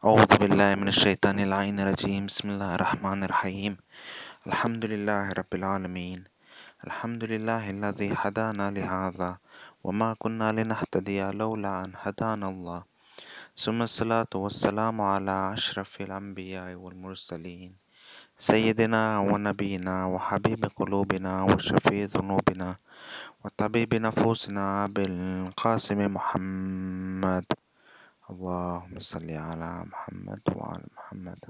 أعوذ بالله من الشيطان اللعين الرجيم. بسم الله الرحمن الرحيم. الحمد لله رب العالمين. الحمد لله الذي هدانا لهذا وما كنا لنهتدي لولا أن هدانا الله. ثم الصلاة والسلام على أشرف الأنبياء والمرسلين. سيدنا ونبينا وحبيب قلوبنا وشفيع ذنوبنا وطبيب نفوسنا بالقاسم محمد. اللهم صل على محمد وعلى محمد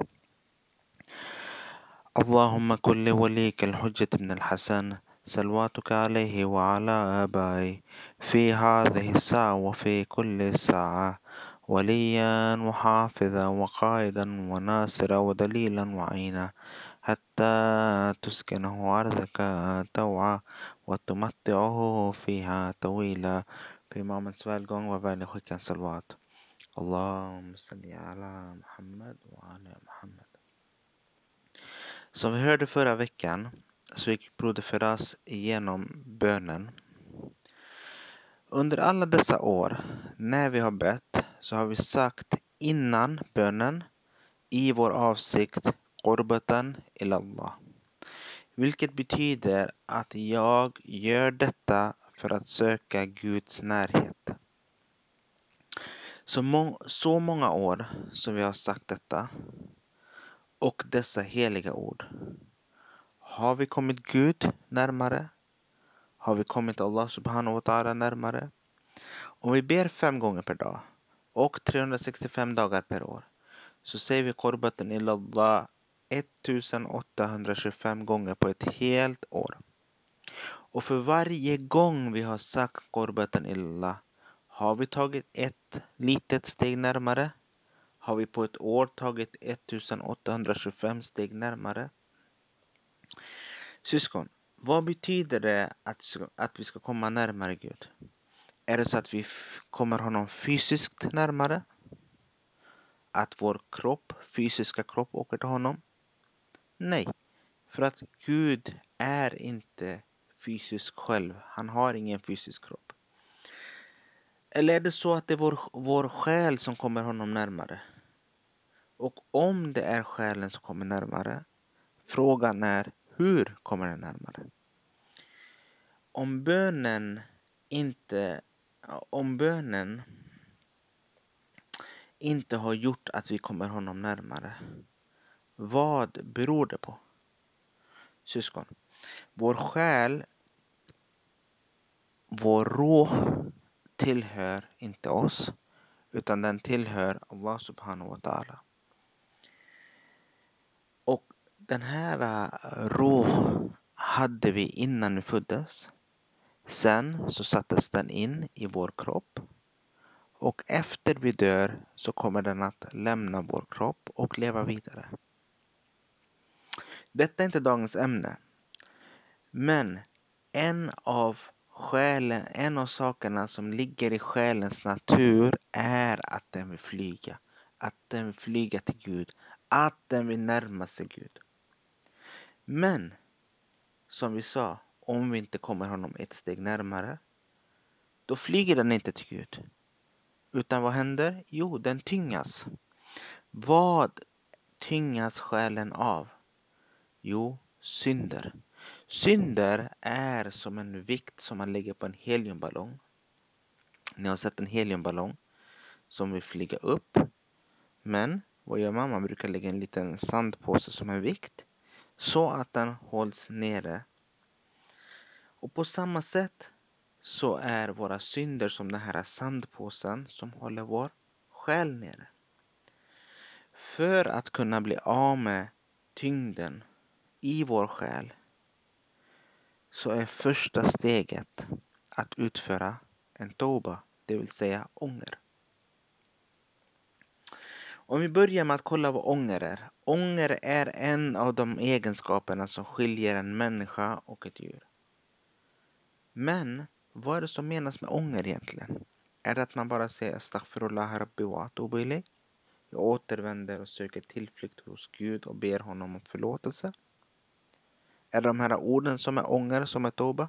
اللهم كن لوليك الحجة بن الحسن صلواتك عليه وعلى آبائه في هذه الساعة وفي كل ساعة وليا وحافظا وقائدا وناصرا ودليلا وعينا حتى تسكنه أرضك توعا وتمتعه فيها طويلا في Mamens välgång var vänlig skicka en. Allahumma salli ala Muhammad wa ala Muhammad. Som vi hörde förra veckan så gick Broder Firas igenom bönen. Under alla dessa år, när vi har bett, så har vi sagt innan bönen i vår avsikt Qurbatan ilallah. Vilket betyder att jag gör detta för att söka Guds närhet. Så, må så många år som vi har sagt detta och dessa heliga ord. Har vi kommit Gud närmare? Har vi kommit Allah subhanahu wa ta'ala närmare? Om vi ber fem gånger per dag och 365 dagar per år så säger vi korbaten ilallah 1825 gånger på ett helt år. Och för varje gång vi har sagt korbaten ilallah har vi tagit ett litet steg närmare har vi på ett år tagit 1825 steg närmare. Syskon, vad betyder det att, att vi ska komma närmare Gud? Är det så att vi kommer honom fysiskt närmare? Att vår kropp, fysiska kropp åker till honom? Nej, för att Gud är inte fysisk själv. Han har ingen fysisk kropp. Eller är det så att det är vår, vår själ som kommer honom närmare? Och om det är själen som kommer närmare, frågan är hur kommer den närmare? Om bönen inte, om bönen inte har gjort att vi kommer honom närmare, vad beror det på? Syskon, vår själ, vår rå tillhör inte oss, utan den tillhör Allah subhanahu wa ta'ala. Och den här äh, roh hade vi innan vi föddes. Sen så sattes den in i vår kropp. Och efter vi dör så kommer den att lämna vår kropp och leva vidare. Detta är inte dagens ämne. Men en av själen, en av sakerna som ligger i själens natur är att den vill flyga. Att den vill flyga till Gud. Att den vill närma sig Gud. Men, som vi sa, om vi inte kommer honom ett steg närmare, då flyger den inte till Gud. Utan vad händer? Jo, den tyngas. Vad tyngas själen av? Jo, synder. Synder är som en vikt som man lägger på en heliumballong. Ni har sett en heliumballong som vill flyga upp. Men vad gör man? Man brukar lägga en liten sandpåse som en vikt så att den hålls nere. Och på samma sätt så är våra synder som den här sandpåsen som håller vår själ nere. För att kunna bli av med tyngden i vår själ så är första steget att utföra en toba, det vill säga ånger. Om vi börjar med att kolla vad ånger är. Ånger är en av de egenskaperna som skiljer en människa och ett djur. Men vad är det som menas med ånger egentligen? Är det att man bara säger astaghfirullah rabbi wa atubu Jag återvänder och söker tillflykt hos Gud och ber honom om förlåtelse. Är det de här orden som är ånger som är toba?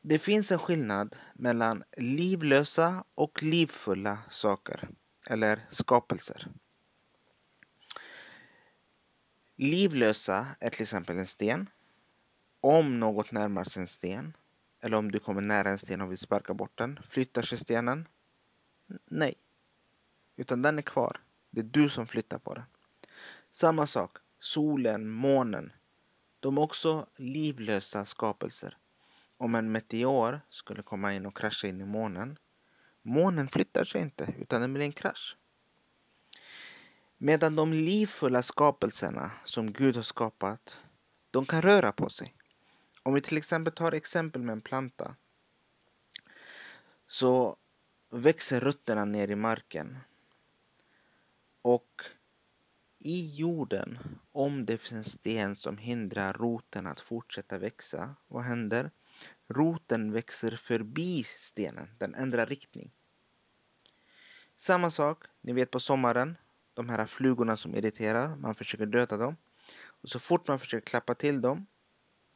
Det finns en skillnad mellan livlösa och livfulla saker. eller skapelser. Livlösa är till exempel en sten. Om något närmar sig en sten, eller om du kommer nära en sten och vill sparka bort den, flyttar sig stenen? Nej. Utan den är kvar. Det är du som flyttar på den. Samma sak, solen, månen. De är också livlösa skapelser. Om en meteor skulle komma in och krascha in i månen, månen flyttar sig inte utan det blir en krasch. Medan de livfulla skapelserna som Gud har skapat, de kan röra på sig. Om vi till exempel tar exempel med en planta så växer rötterna ner i marken. Och i jorden, om det finns en sten som hindrar roten att fortsätta växa, vad händer? Roten växer förbi stenen, den ändrar riktning. Samma sak, ni vet på sommaren, de här flugorna som irriterar, man försöker döda dem. Och så fort man försöker klappa till dem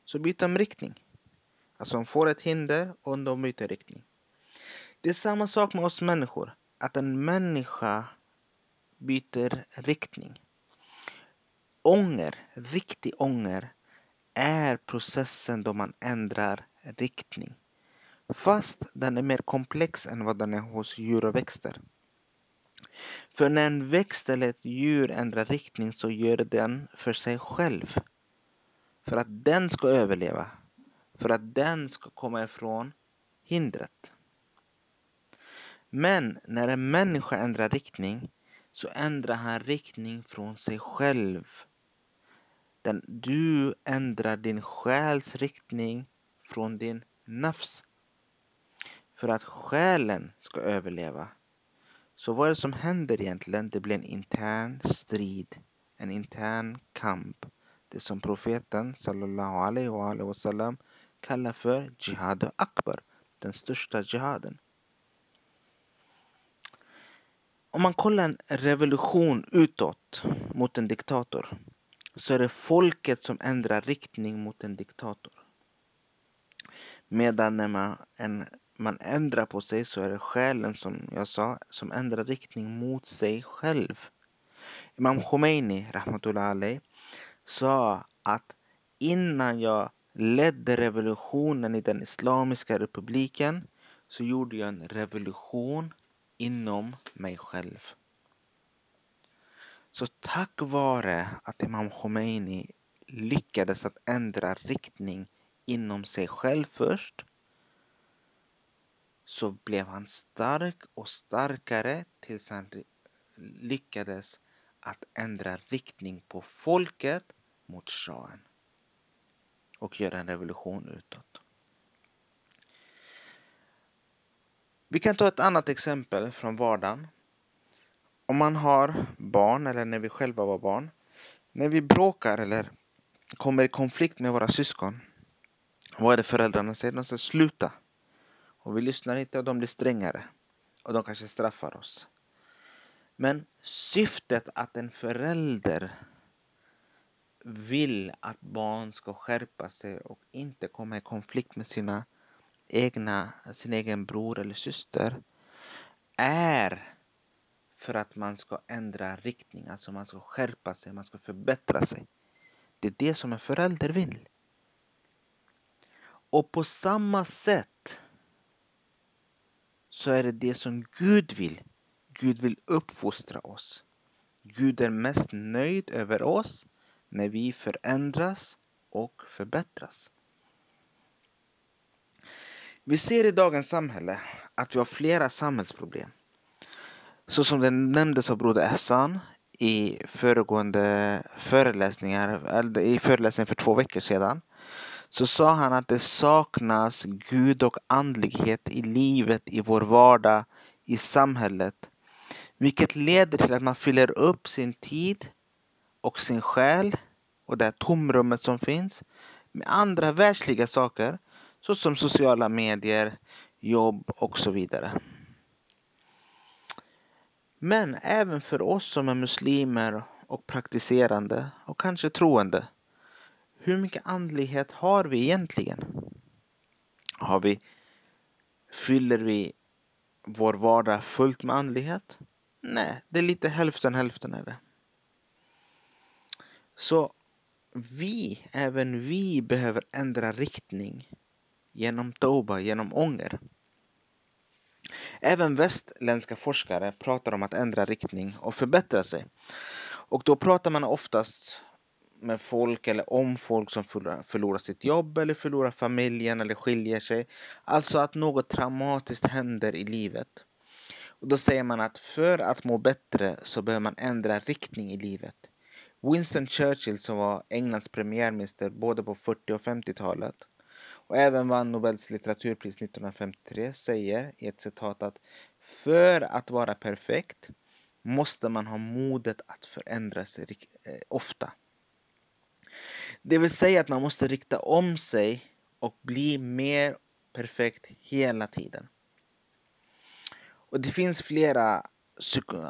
så byter de riktning. Alltså de får ett hinder och de byter riktning. Det är samma sak med oss människor. Att en människa byter riktning. Ånger, riktig ånger, är processen då man ändrar riktning. Fast den är mer komplex än vad den är hos djur och växter. För när en växt eller ett djur ändrar riktning så gör den för sig själv. För att den ska överleva. För att den ska komma ifrån hindret. Men när en människa ändrar riktning så ändrar han riktning från sig själv. Den, du ändrar din själs riktning från din nafs. För att själen ska överleva. Så vad är det som händer egentligen? Det blir en intern strid, en intern kamp. Det som profeten sallallahu alaihi wa sallam kallar för Jihad Akbar, den största jihaden. Om man kollar en revolution utåt mot en diktator så är det folket som ändrar riktning mot en diktator. Medan när man, en, man ändrar på sig så är det själen som jag sa som ändrar riktning mot sig själv. Imam Khomeini, rahmatullah sa att innan jag ledde revolutionen i den Islamiska republiken så gjorde jag en revolution inom mig själv. Så tack vare att Imam Khomeini lyckades att ändra riktning inom sig själv först så blev han stark och starkare tills han lyckades att ändra riktning på folket mot shahen och göra en revolution utåt. Vi kan ta ett annat exempel från vardagen. Om man har barn eller när vi själva var barn. När vi bråkar eller kommer i konflikt med våra syskon. Vad är det föräldrarna säger? De säger sluta. Och vi lyssnar inte och de blir strängare. Och de kanske straffar oss. Men syftet att en förälder vill att barn ska skärpa sig och inte komma i konflikt med sina egna, sin egen bror eller syster är för att man ska ändra riktning, alltså man ska skärpa sig, man ska förbättra sig. Det är det som en förälder vill. Och på samma sätt så är det det som Gud vill. Gud vill uppfostra oss. Gud är mest nöjd över oss när vi förändras och förbättras. Vi ser i dagens samhälle att vi har flera samhällsproblem. Så som det nämndes av Broder Ehsan i föregående föreläsningar, i föreläsningen för två veckor sedan, så sa han att det saknas Gud och andlighet i livet, i vår vardag, i samhället. Vilket leder till att man fyller upp sin tid och sin själ och det här tomrummet som finns med andra världsliga saker såsom sociala medier, jobb och så vidare. Men även för oss som är muslimer och praktiserande och kanske troende. Hur mycket andlighet har vi egentligen? Har vi, fyller vi vår vardag fullt med andlighet? Nej, det är lite hälften hälften är det. Så vi, även vi behöver ändra riktning genom toba, genom ånger. Även västländska forskare pratar om att ändra riktning och förbättra sig. Och då pratar man oftast med folk eller om folk som förlorar sitt jobb eller förlorar familjen eller skiljer sig. Alltså att något traumatiskt händer i livet. Och då säger man att för att må bättre så behöver man ändra riktning i livet. Winston Churchill som var Englands premiärminister både på 40 och 50-talet och även vann Nobels litteraturpris 1953 säger i ett citat att för att vara perfekt måste man ha modet att förändra sig eh, ofta. Det vill säga att man måste rikta om sig och bli mer perfekt hela tiden. Och det finns flera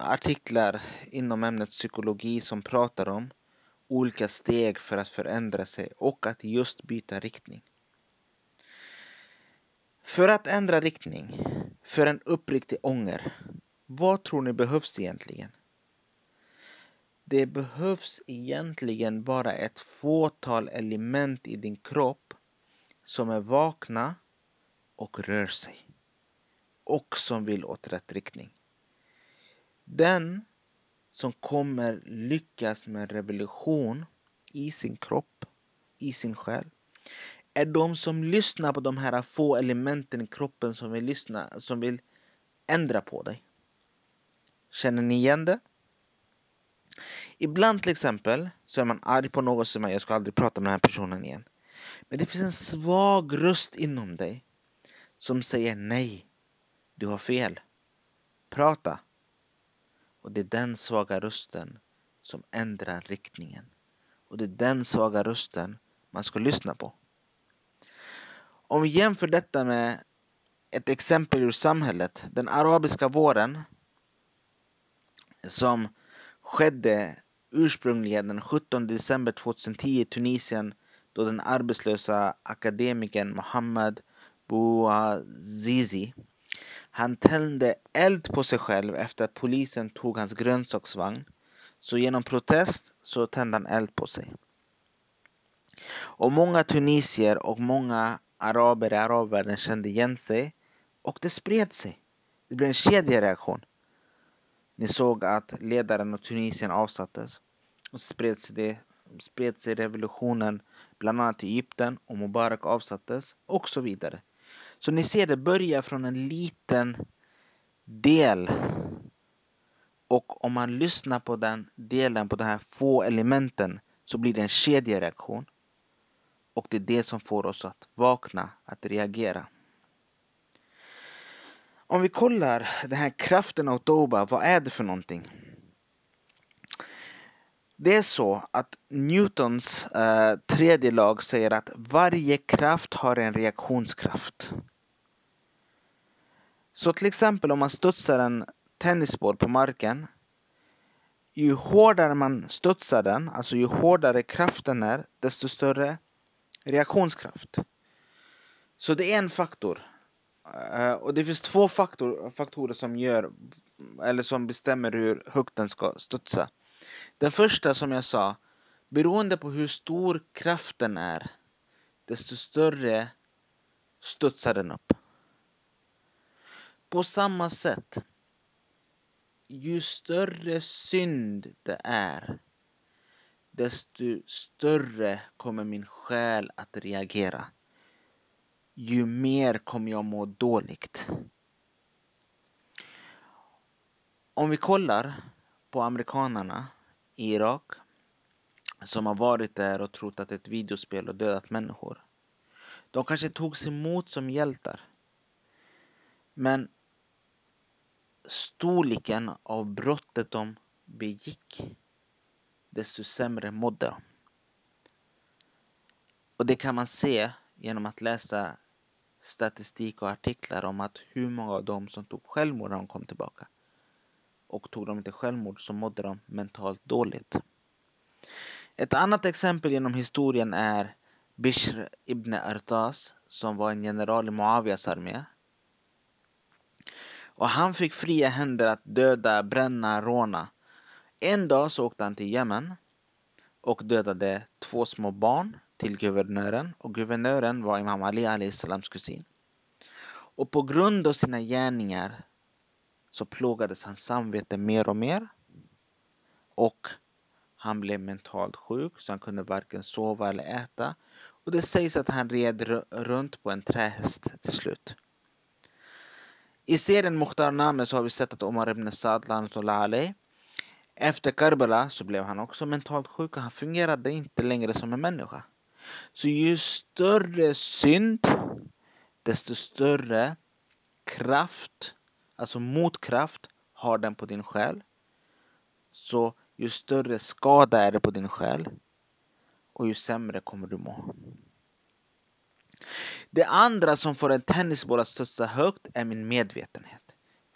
artiklar inom ämnet psykologi som pratar om olika steg för att förändra sig och att just byta riktning. För att ändra riktning, för en uppriktig ånger, vad tror ni behövs egentligen? Det behövs egentligen bara ett fåtal element i din kropp som är vakna och rör sig och som vill åt rätt riktning. Den som kommer lyckas med revolution i sin kropp, i sin själ, är de som lyssnar på de här få elementen i kroppen som vill, lyssna, som vill ändra på dig. Känner ni igen det? Ibland till exempel så är man arg på något som jag ska aldrig prata med den här personen igen. Men det finns en svag röst inom dig som säger nej, du har fel. Prata. Och det är den svaga rösten som ändrar riktningen. Och det är den svaga rösten man ska lyssna på. Om vi jämför detta med ett exempel ur samhället, den arabiska våren som skedde ursprungligen den 17 december 2010 i Tunisien då den arbetslösa akademikern Mohammed Bouazizi han tände eld på sig själv efter att polisen tog hans grönsaksvagn. Så genom protest så tände han eld på sig. Och många tunisier och många araber i arabvärlden kände igen sig och det spred sig. Det blev en kedjereaktion. Ni såg att ledaren av Tunisien avsattes och spred sig, det, spred sig revolutionen bland annat i Egypten och Mubarak avsattes och så vidare. Så ni ser det börjar från en liten del och om man lyssnar på den delen, på de här få elementen så blir det en kedjereaktion. Och det är det som får oss att vakna, att reagera. Om vi kollar den här kraften av Toba, vad är det för någonting? Det är så att Newtons eh, tredje lag säger att varje kraft har en reaktionskraft. Så till exempel om man studsar en tennisboll på marken. Ju hårdare man studsar den, alltså ju hårdare kraften är, desto större reaktionskraft. Så det är en faktor. Uh, och det finns två faktor, faktorer som gör eller som bestämmer hur högt den ska studsa. Den första som jag sa, beroende på hur stor kraften är, desto större studsar den upp. På samma sätt, ju större synd det är, desto större kommer min själ att reagera. Ju mer kommer jag må dåligt. Om vi kollar på amerikanerna i Irak som har varit där och trott att ett videospel har dödat människor. De kanske togs emot som hjältar. Men storleken av brottet de begick desto sämre mådde de. Och det kan man se genom att läsa statistik och artiklar om att hur många av dem som tog självmord när de kom tillbaka. Och tog de inte självmord så mådde de mentalt dåligt. Ett annat exempel genom historien är Bishr ibn Artas som var en general i Muawias armé. Och han fick fria händer att döda, bränna, råna. En dag så åkte han till Jemen och dödade två små barn till guvernören och guvernören var Imam Ali Alislams kusin. Och på grund av sina gärningar så plågades hans samvete mer och mer och han blev mentalt sjuk så han kunde varken sova eller äta och det sägs att han red runt på en trähäst till slut. I serien Mukhtar Name så har vi sett att Omar ibn Saad Ali efter Karbala så blev han också mentalt sjuk och han fungerade inte längre som en människa. Så ju större synd, desto större kraft, alltså motkraft, har den på din själ. Så ju större skada är det på din själ och ju sämre kommer du må. Det andra som får en tennisboll att studsa högt är min medvetenhet.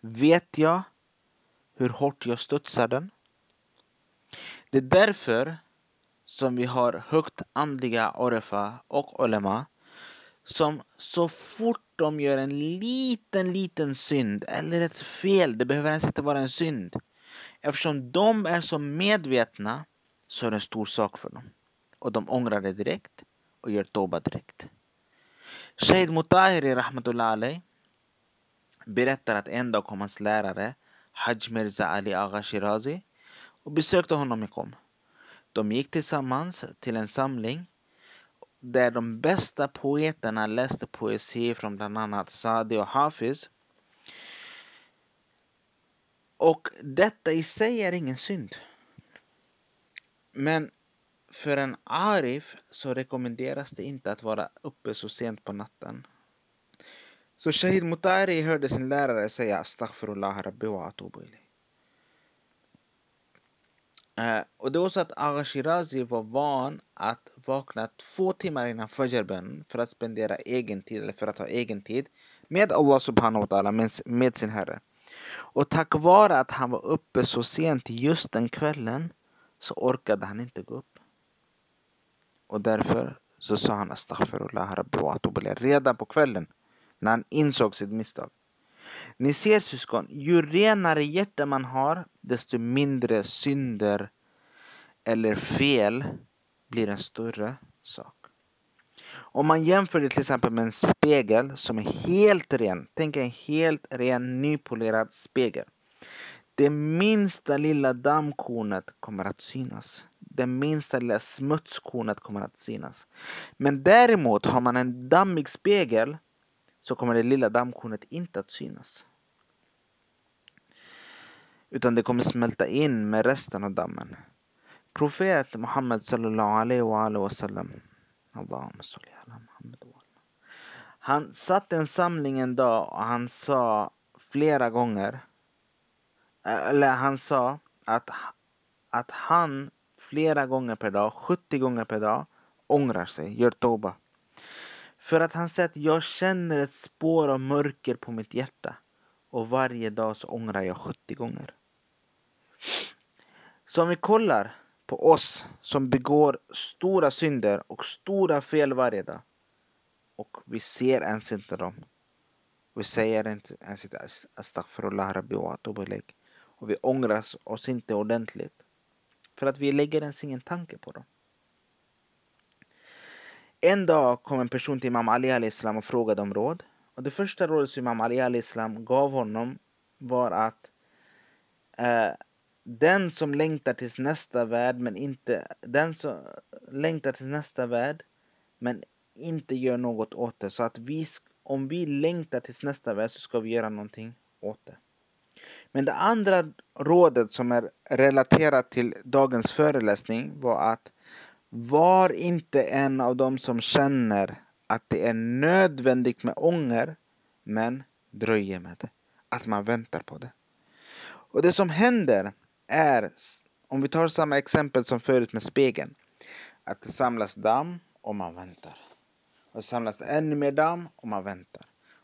Vet jag hur hårt jag studsar den? Det är därför som vi har högt andliga orefa och olema som så fort de gör en liten, liten synd eller ett fel, det behöver ens inte vara en synd. Eftersom de är så medvetna så är det en stor sak för dem. Och de ångrar det direkt och gör toba direkt. Shahid Mutahiri Rahmatullah Ali berättar att en dag kom hans lärare Haj Mirza Ali Agha Shirazi och besökte honom i Qom. De gick tillsammans till en samling där de bästa poeterna läste poesi från bland annat Sadi och Hafiz. Och detta i sig är ingen synd. Men för en arif så rekommenderas det inte att vara uppe så sent på natten. Så Shahid Mutari hörde sin lärare säga Astaghfirullah Rabbi wa atubu Eh, och det var så att Agha Shirazi var van att vakna två timmar innan Fajrbön för att spendera egen tid, eller för att ha egen tid med Allah subhanahu wa ta'ala, med, med sin herre. Och tack vare att han var uppe så sent just den kvällen så orkade han inte gå upp. Och därför så sa han astaghfirullah rabbi wa redan på kvällen när han insåg sitt misstag. Ni ser syskon, ju renare hjärta man har desto mindre synder eller fel blir en större sak. Om man jämför det till exempel med en spegel som är helt ren. Tänk en helt ren nypolerad spegel. Det minsta lilla dammkornet kommer att synas. Det minsta lilla smutskornet kommer att synas. Men däremot har man en dammig spegel så kommer det lilla dammkornet inte att synas. Utan det kommer smälta in med resten av dammen. Profet Muhammed sallallahu alaihi wa han satt en samling en dag och han sa flera gånger eller han sa att, att han flera gånger per dag, 70 gånger per dag ångrar sig, gör toba. För att han säger att jag känner ett spår av mörker på mitt hjärta och varje dag så ångrar jag 70 gånger. Så om vi kollar på oss som begår stora synder och stora fel varje dag och vi ser ens inte dem. Vi säger inte ens inte astaghfirullah rabbi wa och vi ångrar oss inte ordentligt för att vi lägger ens ingen tanke på dem. En dag kom en person till Imam Ali islam och frågade om råd. Och det första rådet som Imam Ali islam gav honom var att eh, den som längtar till nästa värld men inte den som längtar till nästa värld men inte gör något åt det. Så att vi, om vi längtar till nästa värld så ska vi göra någonting åt det. Men det andra rådet som är relaterat till dagens föreläsning var att var inte en av dem som känner att det är nödvändigt med ånger men dröjer med det. Att man väntar på det. Och det som händer är, om vi tar samma exempel som förut med spegeln, att det samlas damm och man väntar. Och det samlas ännu mer damm och man väntar.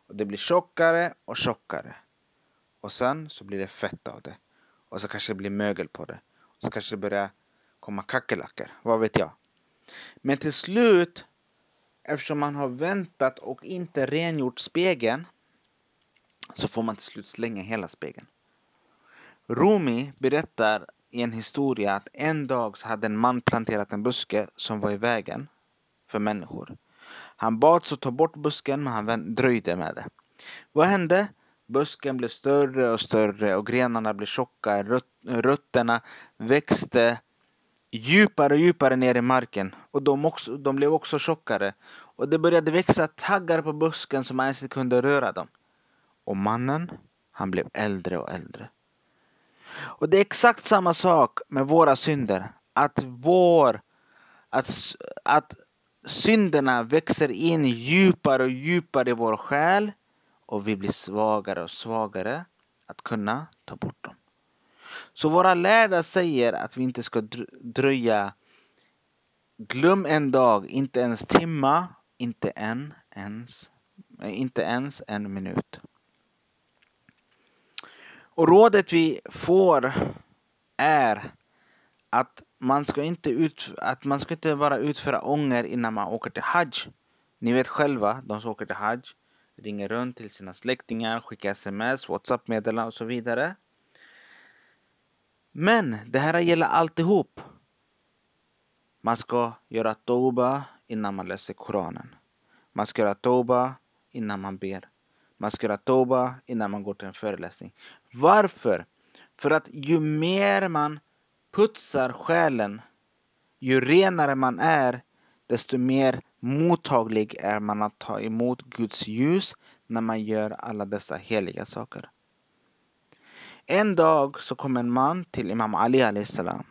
Och det blir tjockare och tjockare. Och sen så blir det fett av det. Och så kanske det blir mögel på det. Och så kanske det börjar komma kackerlackor. Vad vet jag. Men till slut, eftersom man har väntat och inte rengjort spegeln. så får man till slut slänga hela spegeln. Rumi berättar i en historia att en dag så hade en man planterat en buske som var i vägen för människor. Han bads att ta bort busken men han dröjde med det. Vad hände? Busken blev större och större och grenarna blev tjocka. Rötterna växte djupare och djupare ner i marken och de, också, de blev också tjockare. Och det började växa taggar på busken som man ens inte kunde röra dem. Och mannen, han blev äldre och äldre. Och det är exakt samma sak med våra synder. Att vår, att, att synderna växer in djupare och djupare i vår själ och vi blir svagare och svagare att kunna ta bort. Så våra lärda säger att vi inte ska dröja. Glöm en dag, inte ens timma, inte en ens, inte ens en minut. Och rådet vi får är att man ska inte, ut, att man ska inte bara utföra ånger innan man åker till Hajj. Ni vet själva, de som åker till Hajj ringer runt till sina släktingar, skickar sms, whatsapp-meddelanden och så vidare. Men det här gäller alltihop. Man ska göra toba innan man läser Koranen. Man ska göra toba innan man ber. Man ska göra toba innan man går till en föreläsning. Varför? För att ju mer man putsar själen, ju renare man är, desto mer mottaglig är man att ta emot Guds ljus när man gör alla dessa heliga saker. En dag så kom en man till Imam Ali salam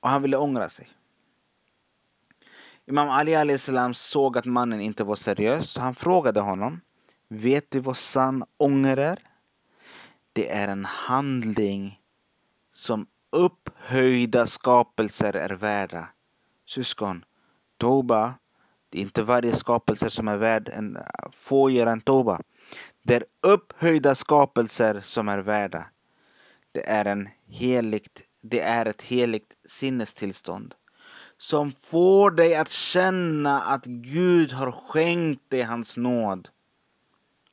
och han ville ångra sig. Imam Ali salam såg att mannen inte var seriös så han frågade honom Vet du vad sann ånger är? Det är en handling som upphöjda skapelser är värda. Syskon, Toba, det är inte varje skapelse som är värd en, få göra en Toba. Det är upphöjda skapelser som är värda. Det är, en heligt, det är ett heligt sinnestillstånd som får dig att känna att Gud har skänkt dig hans nåd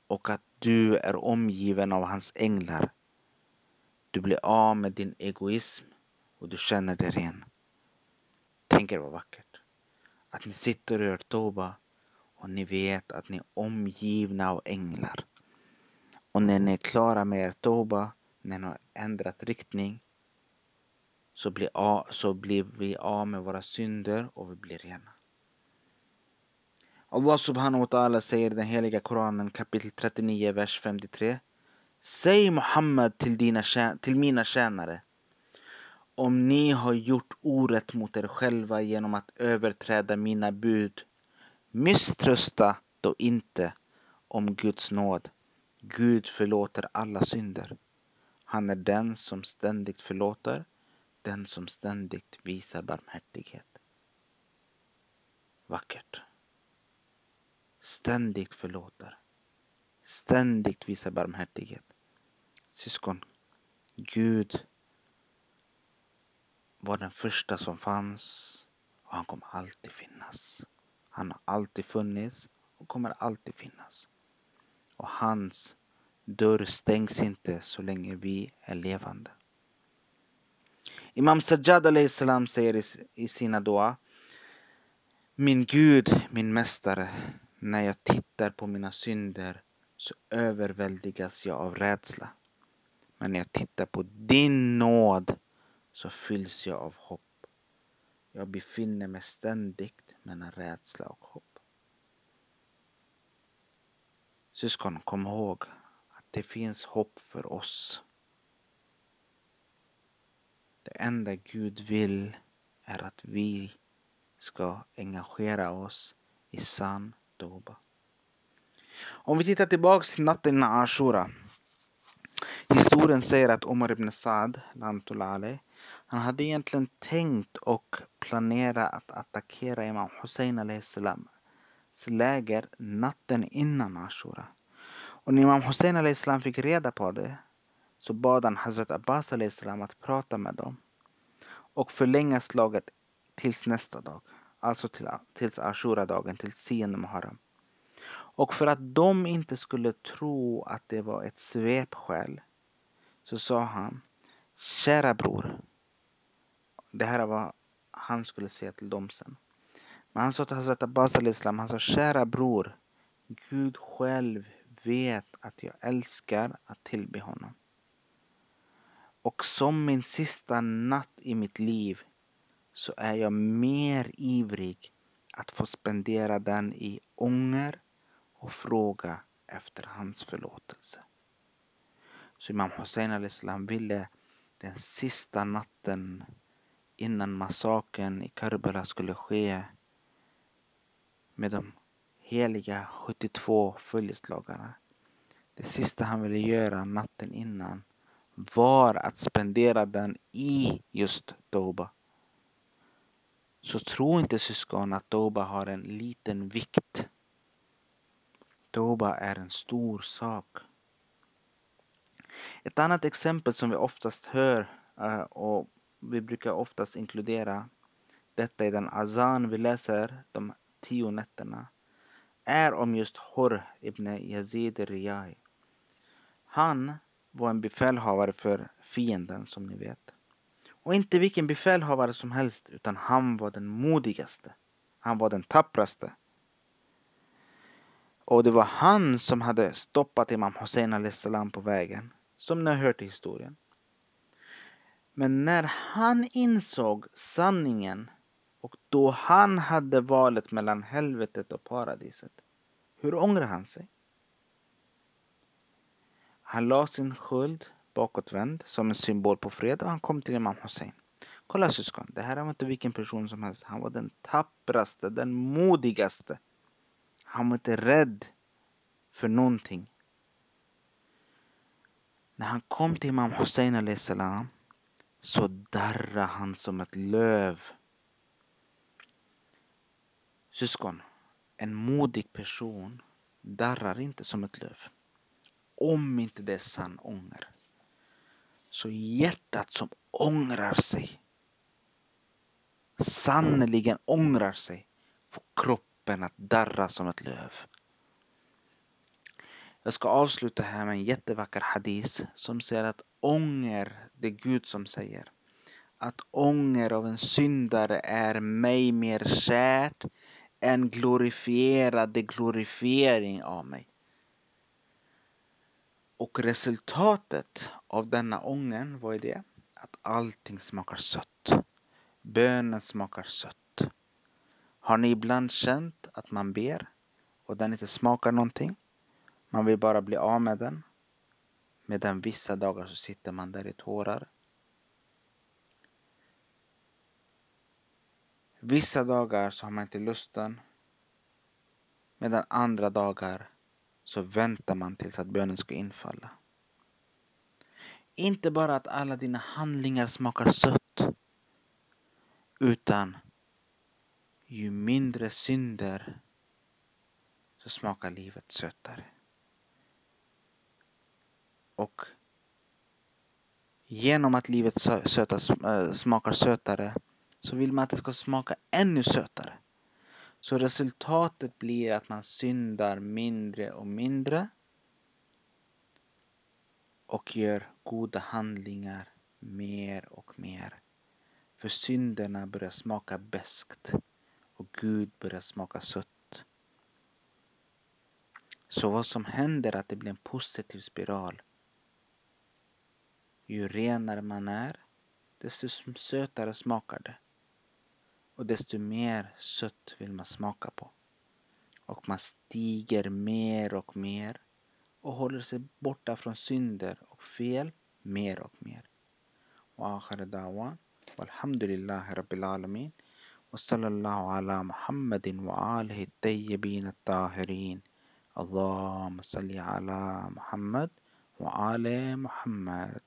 och att du är omgiven av hans änglar. Du blir av med din egoism och du känner dig ren. Tänk er vad vackert. Att ni sitter och gör toba och ni vet att ni är omgivna av änglar. Och när ni är klara med er toba, när ni har ändrat riktning, så blir, så blir vi av med våra synder och vi blir rena. Allah subhanahu wa ta'ala säger i den heliga Koranen kapitel 39, vers 53. Säg Muhammad till, dina, till mina tjänare. Om ni har gjort orätt mot er själva genom att överträda mina bud, misströsta då inte om Guds nåd. Gud förlåter alla synder. Han är den som ständigt förlåter, den som ständigt visar barmhärtighet. Vackert ständigt förlåter, ständigt visar barmhärtighet. Syskon, Gud var den första som fanns och han kommer alltid finnas. Han har alltid funnits och kommer alltid finnas. Och hans dörr stängs inte så länge vi är levande. Imam Sajjad salam säger i sina dua Min Gud, min mästare, när jag tittar på mina synder så överväldigas jag av rädsla. Men när jag tittar på din nåd så fylls jag av hopp. Jag befinner mig ständigt mellan rädsla och hopp. Syskon, kom ihåg att det finns hopp för oss. Det enda Gud vill är att vi ska engagera oss i sann Doba. Om vi tittar tillbaks till natten innan Ashura. Historien säger att Omar ibn Saad, han hade egentligen tänkt och planerat att attackera Imam Hussein salam läger natten innan Ashura. Och när Imam Hussein islam fick reda på det så bad han Hazrat Abbas islam att prata med dem och förlänga slaget tills nästa dag. Alltså till, tills Ashura-dagen, till 10 Muharram. Och för att de inte skulle tro att det var ett svepskäl så sa han Kära bror. Det här var han skulle säga till dem sen. Men han sa till Hazrat Abbas al-Islam, han sa kära bror. Gud själv vet att jag älskar att tillbe honom. Och som min sista natt i mitt liv så är jag mer ivrig att få spendera den i ånger och fråga efter hans förlåtelse. Så Imam Hussein al-Islam ville den sista natten innan massakern i Karbala skulle ske med de heliga 72 följeslagarna. Det sista han ville göra natten innan var att spendera den i just Doba. Så tro inte syskon att Doba har en liten vikt. Doba är en stor sak. Ett annat exempel som vi oftast hör eh, och vi brukar oftast inkludera detta i den azan vi läser de tio nätterna är om just Hur ibn Yazid Riyai. Han var en befälhavare för fienden som ni vet. Och inte vilken befälhavare som helst utan han var den modigaste. Han var den tappraste. Och det var han som hade stoppat Imam Hussein salam på vägen. Som ni har hört i historien. Men när han insåg sanningen då han hade valet mellan helvetet och paradiset. Hur ångrar han sig? Han la sin sköld bakåtvänd som en symbol på fred och han kom till Imam Hussein. Kolla syskon, det här var inte vilken person som helst. Han var den tappraste, den modigaste. Han var inte rädd för någonting. När han kom till Imam Hussein salam så darrade han som ett löv. Syskon, en modig person darrar inte som ett löv. Om inte det är sann ånger. Så hjärtat som ångrar sig, sannerligen ångrar sig, får kroppen att darra som ett löv. Jag ska avsluta här med en jättevacker hadis som säger att ånger, det är Gud som säger. Att ånger av en syndare är mig mer kärt en glorifierade glorifiering av mig. Och resultatet av denna ången, vad är det? Att allting smakar sött. Bönen smakar sött. Har ni ibland känt att man ber och den inte smakar någonting? Man vill bara bli av med den. Medan vissa dagar så sitter man där i tårar. Vissa dagar så har man inte lusten. Medan andra dagar så väntar man tills att bönen ska infalla. Inte bara att alla dina handlingar smakar sött. Utan ju mindre synder så smakar livet sötare. Och genom att livet sötas, äh, smakar sötare så vill man att det ska smaka ännu sötare. Så resultatet blir att man syndar mindre och mindre och gör goda handlingar mer och mer. För synderna börjar smaka beskt och Gud börjar smaka sött. Så vad som händer är att det blir en positiv spiral ju renare man är, desto sötare smakar det Och desto mer sött vill man smaka på. Och man stiger mer och mer och håller sig borta från synder och fel mer och mer. وآخر دعوان والحمد لله رب العالمين وصلى الله على محمد وآله الطيبين الطاهرين اللهم صل على محمد وآل محمد